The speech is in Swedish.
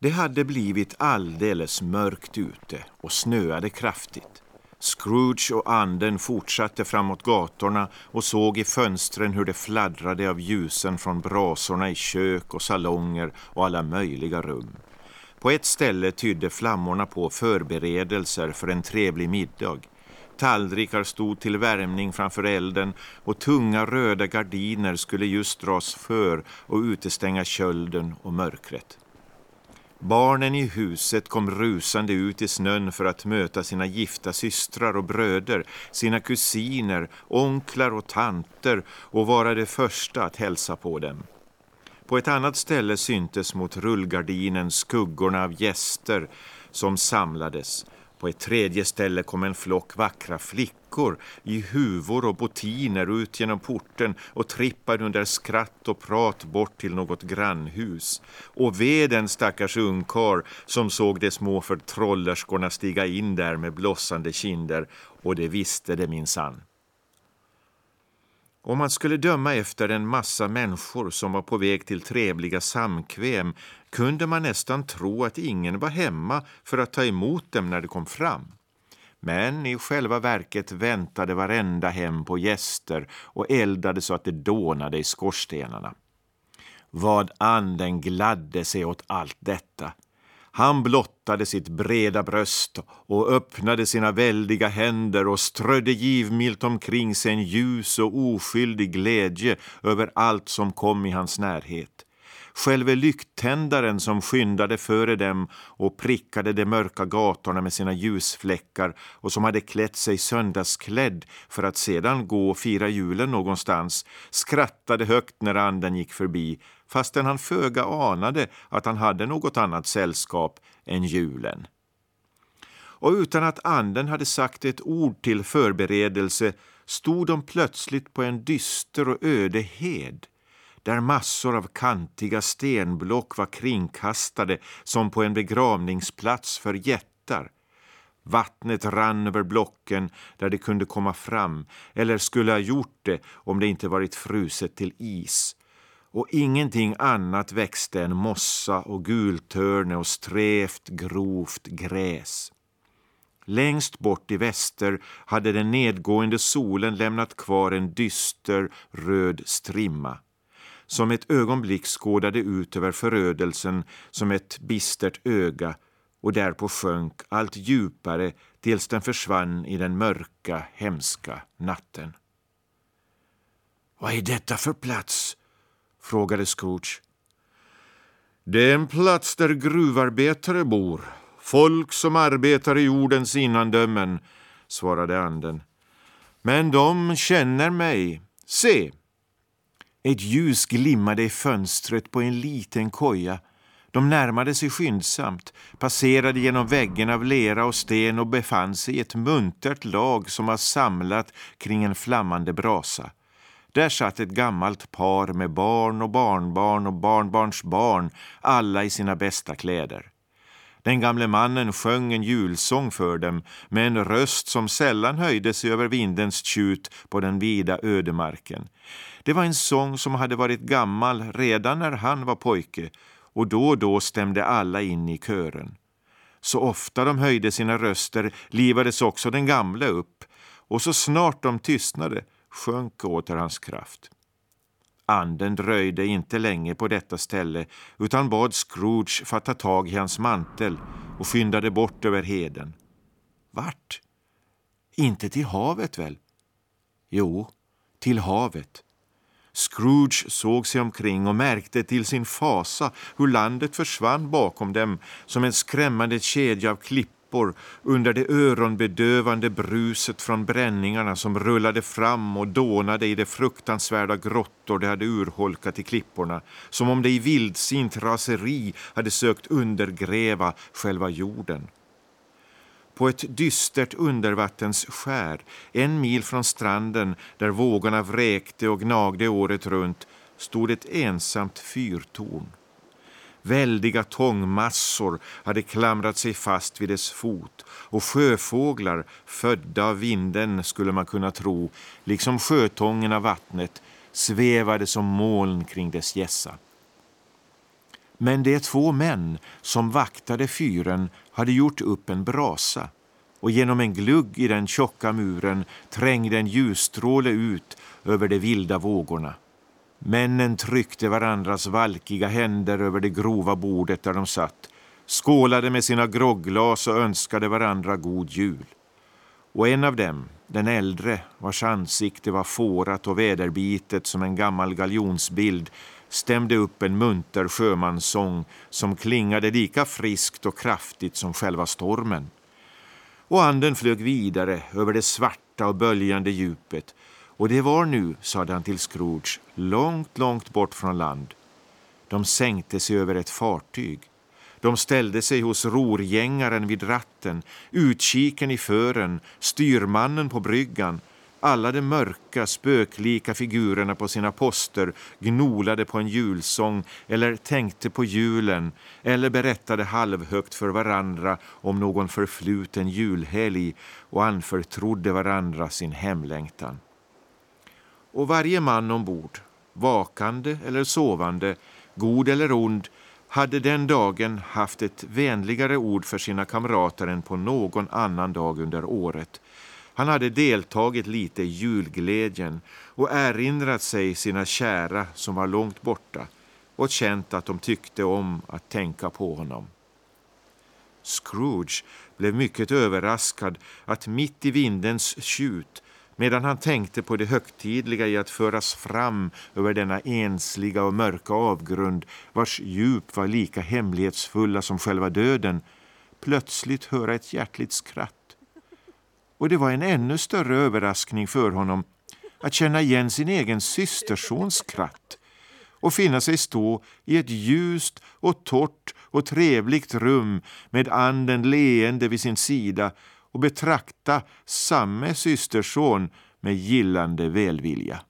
Det hade blivit alldeles mörkt ute och snöade kraftigt. Scrooge och anden fortsatte framåt gatorna och såg i fönstren hur det fladdrade av ljusen från brasorna i kök och salonger och alla möjliga rum. På ett ställe tydde flammorna på förberedelser för en trevlig middag. Tallrikar stod till värmning framför elden och tunga röda gardiner skulle just dras för och utestänga kölden och mörkret. Barnen i huset kom rusande ut i snön för att möta sina gifta systrar och bröder, sina kusiner, onklar och tanter och vara de första att hälsa på dem. På ett annat ställe syntes mot rullgardinen skuggorna av gäster som samlades på ett tredje ställe kom en flock vackra flickor i huvor och botiner ut genom porten och trippade under skratt och prat bort till något grannhus. Och ved den stackars ungkar som såg de små förtrollerskorna stiga in där med blossande kinder och det visste det minsann. Om man skulle döma efter en massa människor som var på väg till trevliga samkväm kunde man nästan tro att ingen var hemma för att ta emot dem när de kom fram. Men i själva verket väntade varenda hem på gäster och eldade så att det dånade i skorstenarna. Vad anden gladde sig åt allt detta. Han blottade sitt breda bröst och öppnade sina väldiga händer och strödde givmilt omkring sig en ljus och oskyldig glädje över allt som kom i hans närhet. Själve lykttändaren som skyndade före dem och prickade de mörka gatorna med sina ljusfläckar och som hade klätt sig söndagsklädd för att sedan gå och fira julen någonstans skrattade högt när anden gick förbi fastän han föga anade att han hade något annat sällskap än julen. Och utan att anden hade sagt ett ord till förberedelse stod de plötsligt på en dyster och öde hed där massor av kantiga stenblock var kringkastade som på en begravningsplats för jättar. Vattnet rann över blocken där det kunde komma fram eller skulle ha gjort det om det inte varit fruset till is. Och ingenting annat växte än mossa och gultörne och strävt grovt gräs. Längst bort i väster hade den nedgående solen lämnat kvar en dyster röd strimma som ett ögonblick skådade ut över förödelsen som ett bistert öga och därpå sjönk allt djupare tills den försvann i den mörka, hemska natten. Vad är detta för plats? frågade Scrooge. Det är en plats där gruvarbetare bor, folk som arbetar i jordens innandömen, svarade anden. Men de känner mig. Se, ett ljus glimmade i fönstret på en liten koja. De närmade sig skyndsamt, passerade genom väggen av lera och sten och befann sig i ett muntert lag som var samlat kring en flammande brasa. Där satt ett gammalt par med barn och barnbarn och barnbarns barn, alla i sina bästa kläder. Den gamle mannen sjöng en julsång för dem med en röst som sällan höjde sig över vindens tjut på den vida ödemarken. Det var en sång som hade varit gammal redan när han var pojke och då och då stämde alla in i kören. Så ofta de höjde sina röster livades också den gamle upp och så snart de tystnade sjönk åter hans kraft. Anden dröjde inte länge på detta ställe utan bad Scrooge fatta tag i hans mantel och skyndade bort över heden. Vart? Inte till havet väl? Jo, till havet. Scrooge såg sig omkring och märkte till sin fasa hur landet försvann bakom dem som en skrämmande kedja av trappor under det öronbedövande bruset från bränningarna som rullade fram och dånade i de fruktansvärda grottor de hade urholkat i klipporna som om de i vildsint raseri hade sökt undergräva själva jorden. På ett dystert undervattensskär, en mil från stranden där vågorna vräkte och gnagde året runt, stod ett ensamt fyrtorn. Väldiga tångmassor hade klamrat sig fast vid dess fot och sjöfåglar, födda av vinden skulle man kunna tro, liksom sjötången av vattnet, svävade som moln kring dess gässa. Men de två män som vaktade fyren hade gjort upp en brasa och genom en glugg i den tjocka muren trängde en ljusstråle ut över de vilda vågorna. Männen tryckte varandras valkiga händer över det grova bordet där de satt, skålade med sina grogglas och önskade varandra god jul. Och en av dem, den äldre, vars ansikte var fårat och väderbitet som en gammal galjonsbild, stämde upp en munter sjömanssång som klingade lika friskt och kraftigt som själva stormen. Och anden flög vidare över det svarta och böljande djupet och det var nu, sade han till Scrooge, långt, långt bort från land. De sänkte sig över ett fartyg. De ställde sig hos rorgängaren vid ratten, utkiken i fören, styrmannen på bryggan. Alla de mörka, spöklika figurerna på sina poster gnolade på en julsång eller tänkte på julen eller berättade halvhögt för varandra om någon förfluten julhelg och anförtrodde varandra sin hemlängtan. Och varje man ombord, vakande eller sovande, god eller ond, hade den dagen haft ett vänligare ord för sina kamrater än på någon annan dag under året. Han hade deltagit lite i julglädjen och erinrat sig sina kära som var långt borta och känt att de tyckte om att tänka på honom. Scrooge blev mycket överraskad att mitt i vindens tjut medan han tänkte på det högtidliga i att föras fram över denna ensliga och mörka avgrund vars djup var lika hemlighetsfulla som själva döden, plötsligt höra ett hjärtligt skratt. Och det var en ännu större överraskning för honom att känna igen sin egen systersons skratt och finna sig stå i ett ljust och torrt och trevligt rum med anden leende vid sin sida och betrakta samme systerson med gillande välvilja.